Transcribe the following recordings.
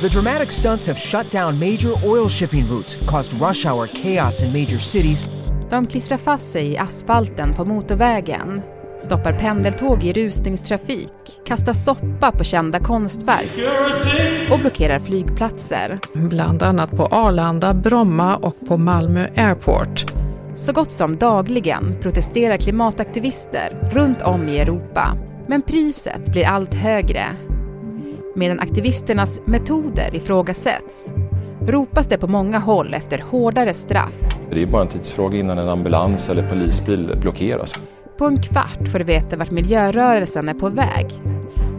The dramatic stunts have shut down major oil shipping routes, caused rush hour chaos in major cities. De klistrar fast sig i asfalten på motorvägen, stoppar pendeltåg i rusningstrafik, kastar soppa på kända konstverk och blockerar flygplatser. Bland annat på Arlanda, Bromma och på Malmö Airport. Så gott som dagligen protesterar klimataktivister runt om i Europa. Men priset blir allt högre. Medan aktivisternas metoder ifrågasätts ropas det på många håll efter hårdare straff. Det är bara en tidsfråga innan en ambulans eller polisbil blockeras. På en kvart får du veta vart miljörörelsen är på väg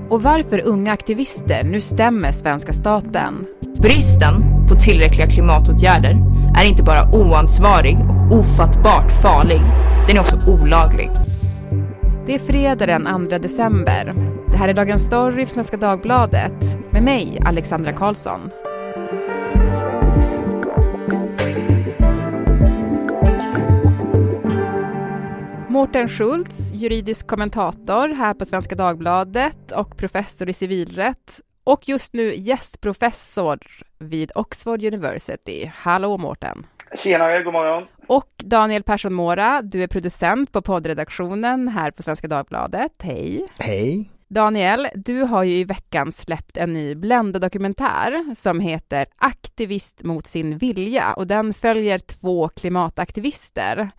och varför unga aktivister nu stämmer svenska staten. Bristen på tillräckliga klimatåtgärder är inte bara oansvarig och ofattbart farlig, den är också olaglig. Det är fredag den 2 december. Det här är Dagens Story från Svenska Dagbladet med mig, Alexandra Karlsson. Mårten Schultz, juridisk kommentator här på Svenska Dagbladet och professor i civilrätt och just nu gästprofessor vid Oxford University. Hallå Mårten! Tjenare, god morgon! Och Daniel Persson Mora, du är producent på poddredaktionen här på Svenska Dagbladet. Hej! Hej! Daniel, du har ju i veckan släppt en ny Blenda-dokumentär som heter Aktivist mot sin vilja och den följer två klimataktivister.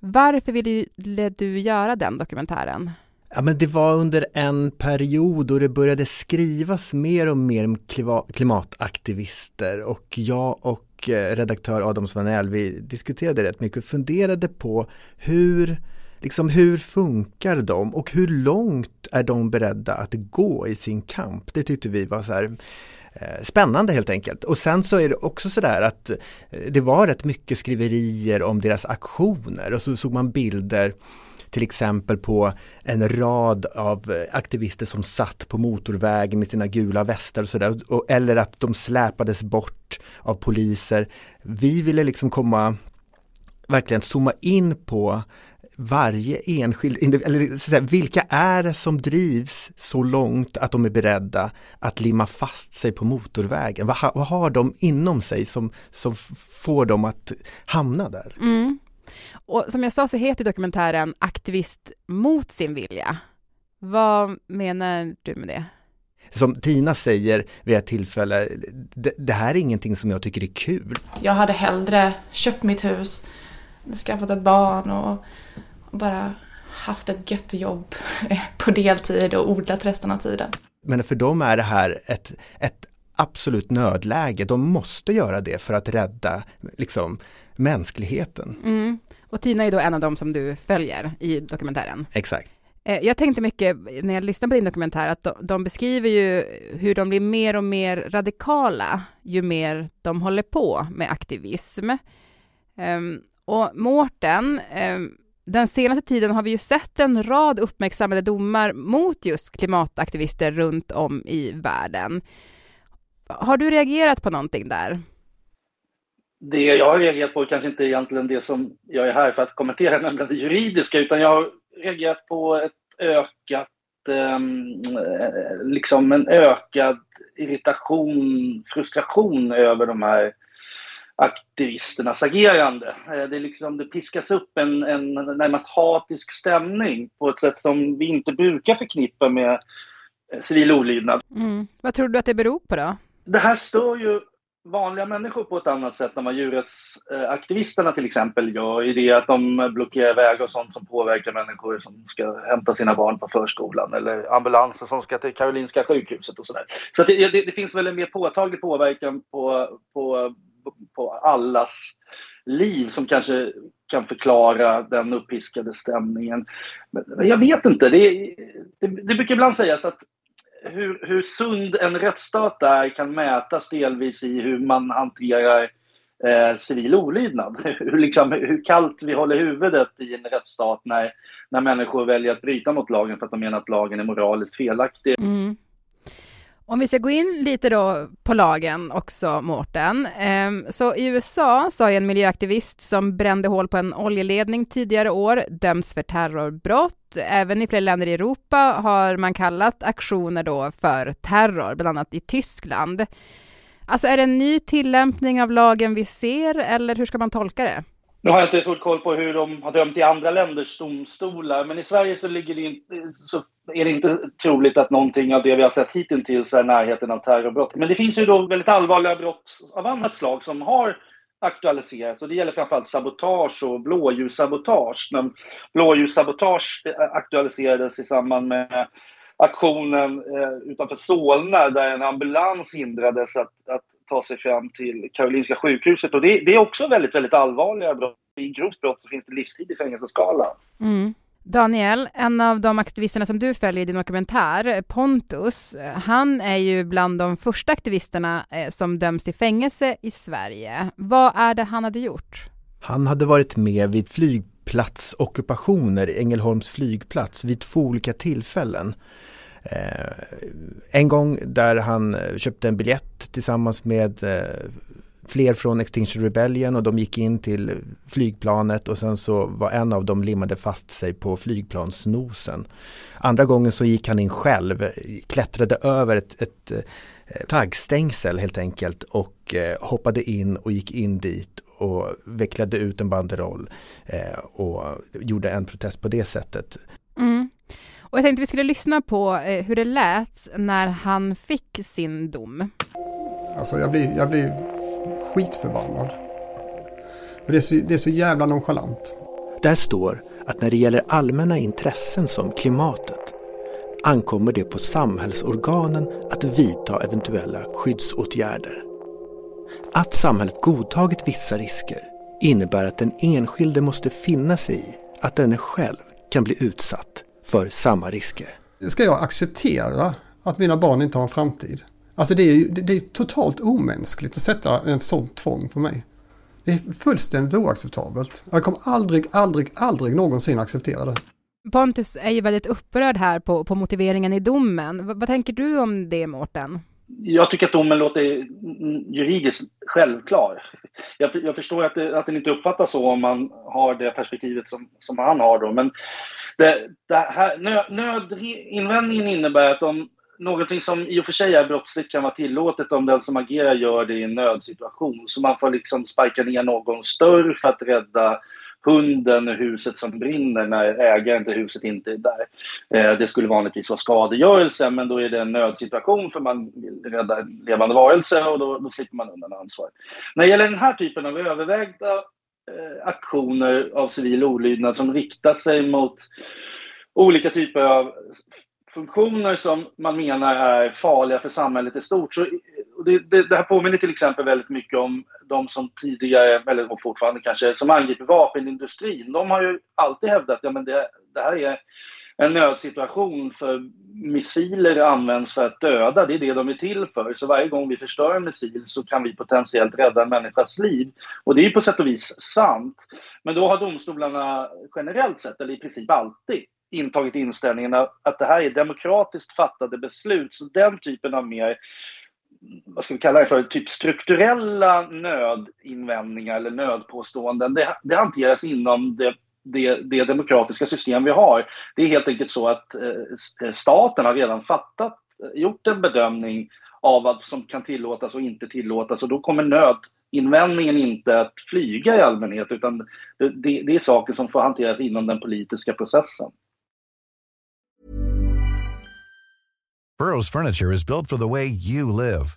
Varför ville du göra den dokumentären? Ja, men det var under en period då det började skrivas mer och mer om klimataktivister och jag och och eh, redaktör Adam Svanell, vi diskuterade rätt mycket och funderade på hur Liksom hur funkar de och hur långt är de beredda att gå i sin kamp? Det tyckte vi var så här eh, spännande helt enkelt. Och sen så är det också sådär att eh, det var rätt mycket skriverier om deras aktioner och så såg man bilder till exempel på en rad av eh, aktivister som satt på motorvägen med sina gula västar och sådär. Eller att de släpades bort av poliser. Vi ville liksom komma, verkligen zooma in på varje enskild, eller säga, vilka är det som drivs så långt att de är beredda att limma fast sig på motorvägen? Vad, vad har de inom sig som, som får dem att hamna där? Mm. Och som jag sa så heter dokumentären Aktivist mot sin vilja. Vad menar du med det? Som Tina säger vid ett tillfälle, det, det här är ingenting som jag tycker är kul. Jag hade hellre köpt mitt hus, skaffat ett barn och bara haft ett gött jobb på deltid och odlat resten av tiden. Men för dem är det här ett, ett absolut nödläge. De måste göra det för att rädda liksom, mänskligheten. Mm. Och Tina är då en av dem som du följer i dokumentären. Exakt. Eh, jag tänkte mycket när jag lyssnade på din dokumentär att de, beskriver ju hur de blir mer och mer radikala ju mer de håller på med aktivism. Um, och Mårten, um, den senaste tiden har vi ju sett en rad uppmärksammade domar mot just klimataktivister runt om i världen. Har du reagerat på någonting där? Det jag har reagerat på är kanske inte egentligen det som jag är här för att kommentera, nämligen det juridiska, utan jag har reagerat på ett ökat, eh, liksom en ökad irritation, frustration över de här aktivisternas agerande. Eh, det, liksom, det piskas upp en, en närmast hatisk stämning på ett sätt som vi inte brukar förknippa med eh, civil olydnad. Mm. Vad tror du att det beror på då? Det här stör ju vanliga människor på ett annat sätt än vad djurrättsaktivisterna till exempel gör i det att de blockerar vägar och sånt som påverkar människor som ska hämta sina barn på förskolan eller ambulanser som ska till Karolinska sjukhuset och sådär. Så, så det, det, det, finns väl en mer påtaglig påverkan på, på på allas liv som kanske kan förklara den uppiskade stämningen. Men jag vet inte. Det, det, det brukar ibland sägas att hur, hur sund en rättsstat är kan mätas delvis i hur man hanterar eh, civil olydnad. Hur, liksom, hur kallt vi håller huvudet i en rättsstat när, när människor väljer att bryta mot lagen för att de menar att lagen är moraliskt felaktig. Mm. Om vi ska gå in lite då på lagen också, Mårten. Ehm, så i USA så har en miljöaktivist som brände hål på en oljeledning tidigare år dömts för terrorbrott. Även i flera länder i Europa har man kallat aktioner då för terror, bland annat i Tyskland. Alltså är det en ny tillämpning av lagen vi ser eller hur ska man tolka det? Nu har jag inte full koll på hur de har dömt i andra länders domstolar, men i Sverige så, ligger det inte, så är det inte troligt att någonting av det vi har sett hittills är närheten av terrorbrott. Men det finns ju då väldigt allvarliga brott av annat slag som har aktualiserats och det gäller framförallt sabotage och blåljussabotage. Blåljussabotage eh, aktualiserades i samband med aktionen eh, utanför Solna där en ambulans hindrades att, att ta sig fram till Karolinska sjukhuset. Och det, det är också väldigt, väldigt allvarliga brott. I grovt brott så finns det livstid i fängelseskalan. Mm. Daniel, en av de aktivisterna som du följer i din dokumentär, Pontus, han är ju bland de första aktivisterna eh, som döms till fängelse i Sverige. Vad är det han hade gjort? Han hade varit med vid flygplatsockupationer i Ängelholms flygplats vid två olika tillfällen. Eh, en gång där han eh, köpte en biljett tillsammans med eh, fler från Extinction Rebellion och de gick in till flygplanet och sen så var en av dem limmade fast sig på flygplansnosen. Andra gången så gick han in själv, klättrade över ett, ett, taggstängsel helt enkelt och hoppade in och gick in dit och vecklade ut en banderoll och gjorde en protest på det sättet. Och jag tänkte vi skulle lyssna på eh, hur det lät när han fick sin dom. Alltså jag blir, jag blir skitförbannad. För det är, så, det är så jävla nonchalant. Där står att när det gäller allmänna intressen som klimatet ankommer det på samhällsorganen att vidta eventuella skyddsåtgärder. Att samhället godtagit vissa risker innebär att den enskilde måste finna sig i att denne själv kan bli utsatt för samma risker. Ska jag acceptera att mina barn inte har en framtid? Alltså det är, det är totalt omänskligt att sätta en sån tvång på mig. Det är fullständigt oacceptabelt. Jag kommer aldrig, aldrig, aldrig någonsin acceptera det. Pontus är ju väldigt upprörd här på, på motiveringen i domen. V vad tänker du om det, Mårten? Jag tycker att domen låter juridiskt självklar. Jag, jag förstår att, det, att den inte uppfattas så om man har det perspektivet som, som han har då. Men det, det här, nö, nödinvändningen innebär att om någonting som i och för sig är brottsligt kan vara tillåtet om den som agerar gör det i en nödsituation. Så man får liksom sparka ner någons dörr för att rädda hunden och huset som brinner när ägaren till huset inte är där. Eh, det skulle vanligtvis vara skadegörelse men då är det en nödsituation för man vill rädda en levande varelse och då, då slipper man undan ansvar. När det gäller den här typen av övervägda Eh, aktioner av civil olydnad som riktar sig mot olika typer av funktioner som man menar är farliga för samhället i stort. Så det, det, det här påminner till exempel väldigt mycket om de som tidigare, eller fortfarande kanske, som angriper vapenindustrin. De har ju alltid hävdat att ja, det, det här är en nödsituation för missiler används för att döda, det är det de är till för. Så varje gång vi förstör en missil så kan vi potentiellt rädda en människas liv. Och det är på sätt och vis sant. Men då har domstolarna generellt sett, eller i princip alltid, intagit inställningen att det här är demokratiskt fattade beslut. Så den typen av mer vad ska vi kalla det för, typ strukturella nödinvändningar eller nödpåståenden, det, det hanteras inom det, det, det, demokratiska system vi har. Det är helt enkelt så att eh, staten har redan fattat, eh, gjort en bedömning av vad som kan tillåtas och inte tillåtas och då kommer nödinvändningen inte att flyga i allmänhet utan det, det är saker som får hanteras inom den politiska processen. Burrow's furniture is built for the way you live.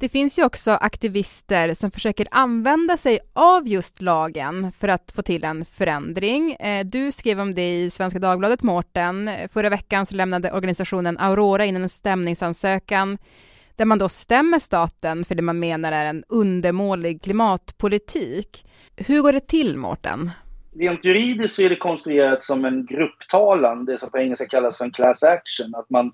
Det finns ju också aktivister som försöker använda sig av just lagen för att få till en förändring. Eh, du skrev om det i Svenska Dagbladet, Mårten. Förra veckan så lämnade organisationen Aurora in en stämningsansökan där man då stämmer staten för det man menar är en undermålig klimatpolitik. Hur går det till, Mårten? Rent juridiskt så är det konstruerat som en grupptalan, det som på engelska kallas för en class action. Att man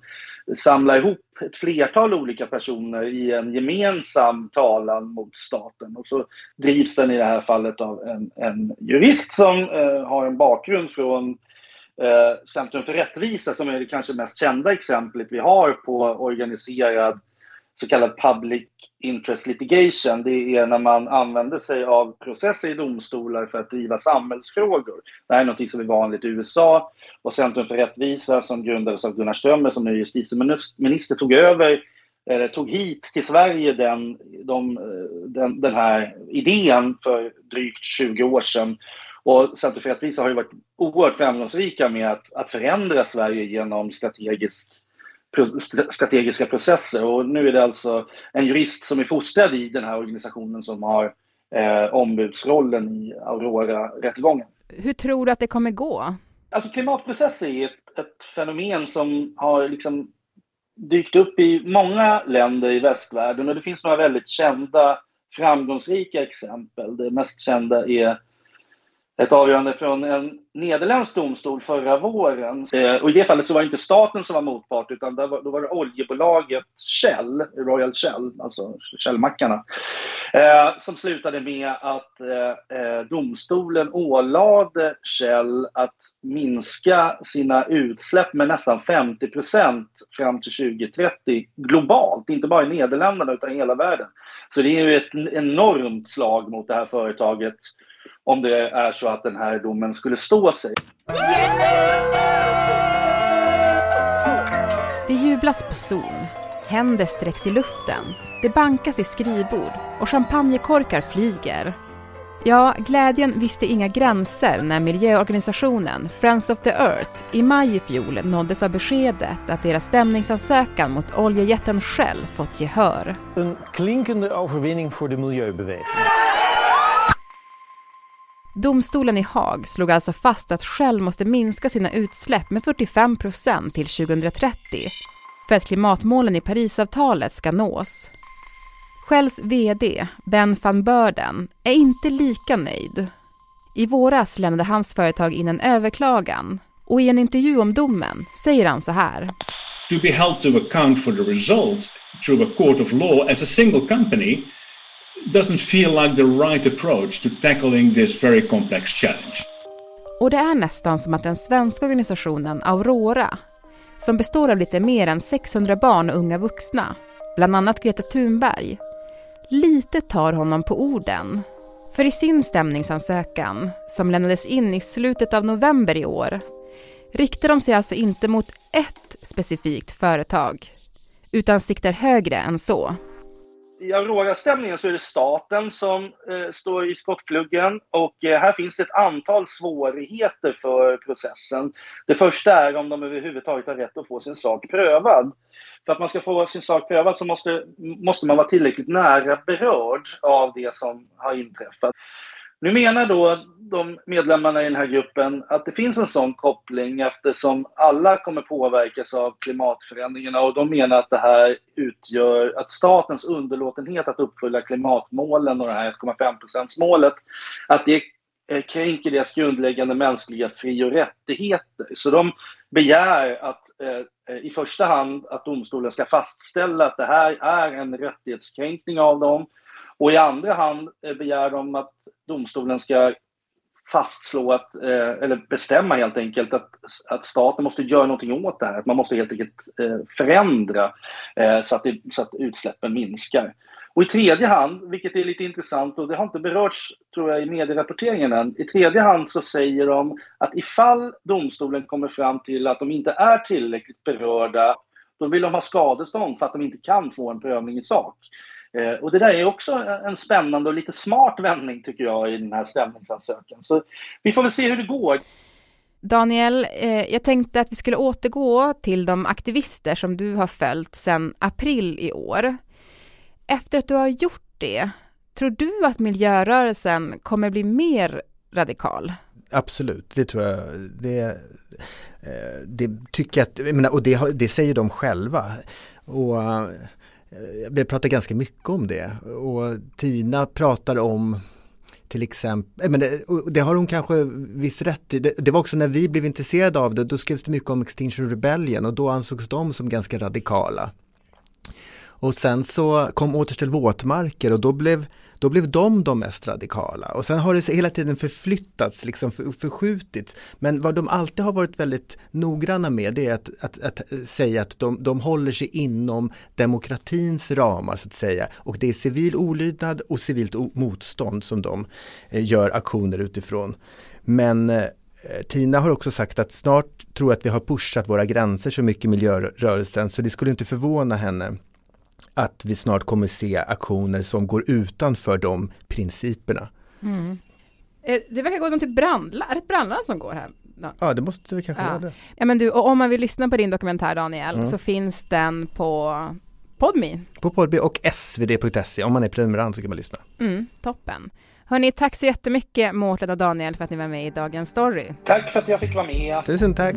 samlar ihop ett flertal olika personer i en gemensam talan mot staten. Och så drivs den i det här fallet av en, en jurist som eh, har en bakgrund från eh, Centrum för rättvisa som är det kanske mest kända exemplet vi har på organiserad så kallad public interest litigation. Det är när man använder sig av processer i domstolar för att driva samhällsfrågor. Det här är något som är vanligt i USA och Centrum för rättvisa som grundades av Gunnar Strömmer som nu är justitieminister tog över eller tog hit till Sverige den, de, den, den här idén för drygt 20 år sedan. Och Centrum för rättvisa har ju varit oerhört framgångsrika med att, att förändra Sverige genom strategiskt strategiska processer. Och nu är det alltså en jurist som är fostrad i den här organisationen som har eh, ombudsrollen i Aurora-rättegången. Hur tror du att det kommer gå? Alltså klimatprocesser är ett, ett fenomen som har liksom dykt upp i många länder i västvärlden och det finns några väldigt kända framgångsrika exempel. Det mest kända är ett avgörande från en nederländsk domstol förra våren. Eh, och I det fallet så var det inte staten som var motpart utan då var det oljebolaget Shell, Royal Shell, alltså Shellmackarna, eh, som slutade med att eh, eh domstolen ålade Shell att minska sina utsläpp med nästan 50 fram till 2030 globalt, inte bara i Nederländerna utan i hela världen. Så det är ju ett enormt slag mot det här företaget om det är så att den här domen skulle stå sig. Det jublas på zon. Händer sträcks i luften. Det bankas i skrivbord och champagnekorkar flyger. Ja, glädjen visste inga gränser när miljöorganisationen Friends of the Earth i maj i fjol nåddes av beskedet att deras stämningsansökan mot oljejätten Shell fått gehör. En klinkande övervinning för de. Domstolen i Haag slog alltså fast att Shell måste minska sina utsläpp med 45 procent till 2030 för att klimatmålen i Parisavtalet ska nås. Shells VD, Ben van Beurden, är inte lika nöjd. I våras lämnade hans företag in en överklagan och i en intervju om domen säger han så här. To be held to account for the results through a court of law as a single company doesn't feel like the right approach to tackling this very complex challenge. Och det är nästan som att den svenska organisationen Aurora, som består av lite mer än 600 barn och unga vuxna, bland annat Greta Thunberg, lite tar honom på orden. För i sin stämningsansökan, som lämnades in i slutet av november i år, riktar de sig alltså inte mot ett specifikt företag, utan siktar högre än så i Aurora-stämningen så är det staten som eh, står i skottgluggen och eh, här finns det ett antal svårigheter för processen. Det första är om de överhuvudtaget har rätt att få sin sak prövad. För att man ska få sin sak prövad så måste, måste man vara tillräckligt nära berörd av det som har inträffat. Nu menar då de medlemmarna i den här gruppen att det finns en sån koppling eftersom alla kommer påverkas av klimatförändringarna och de menar att det här utgör att statens underlåtenhet att uppfylla klimatmålen och det här 1,5-procentsmålet att det kränker deras grundläggande mänskliga fri och rättigheter. Så de begär att eh, i första hand att domstolen ska fastställa att det här är en rättighetskränkning av dem och i andra hand eh, begär de att domstolen ska fastslå att, eh, eller bestämma helt enkelt att, att staten måste göra någonting åt det här. Att man måste helt enkelt eh, förändra så att, det, så att utsläppen minskar. Och i tredje hand, vilket är lite intressant och det har inte berörts tror jag i medierapporteringen än. I tredje hand så säger de att ifall domstolen kommer fram till att de inte är tillräckligt berörda, då vill de ha skadestånd för att de inte kan få en prövning i sak. Eh, och det där är också en spännande och lite smart vändning tycker jag i den här stämningsansökan. Så vi får väl se hur det går. Daniel, eh, jag tänkte att vi skulle återgå till de aktivister som du har följt sedan april i år. Efter att du har gjort det, tror du att miljörörelsen kommer bli mer radikal? Absolut, det tror jag. Det, eh, det tycker jag, och det, det säger de själva. Och Eh, vi pratar ganska mycket om det och Tina pratar om till exempel, eh, men det, det har hon kanske viss rätt i. Det, det, var också när vi blev intresserade av det, då skrevs det mycket om Extinction Rebellion och då ansågs de som ganska radikala. Och sen så kom Återställ våtmarker och då blev då blev de de mest radikala och sen har det hela tiden förflyttats, liksom för, förskjutits. Men vad de alltid har varit väldigt noggranna med det är att, att, att säga att de, de håller sig inom demokratins ramar så att säga. Och det är civil olydnad och civilt motstånd som de eh, gör aktioner utifrån. Men eh, Tina har också sagt att snart tror jag att vi har pushat våra gränser så mycket i miljörörelsen så det skulle inte förvåna henne att vi snart kommer se aktioner som går utanför de principerna. Mm. Eh, det verkar gå till brandlarm, är det ett brandlarm som går här? Ja, det måste vi kanske ja. vara det. Ja, men du, och om man vill lyssna på din dokumentär Daniel, mm. så finns den på Podme. På Podme och svd.se, om man är prenumerant så kan man lyssna. Mm, toppen. Hörni, tack så jättemycket Mårten och Daniel för att ni var med i Dagens Story. Tack för att jag fick vara med. Tusen tack.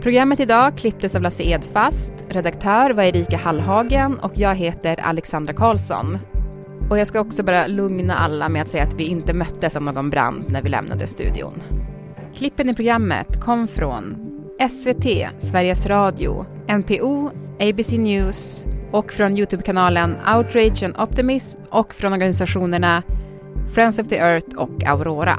Programmet idag klipptes av Lasse Edfast, redaktör var Erika Hallhagen och jag heter Alexandra Karlsson. Och jag ska också bara lugna alla med att säga att vi inte möttes av någon brand när vi lämnade studion. Klippen i programmet kom från SVT, Sveriges Radio, NPO, ABC News och från Youtube-kanalen Outrage and Optimism och från organisationerna Friends of the Earth och Aurora.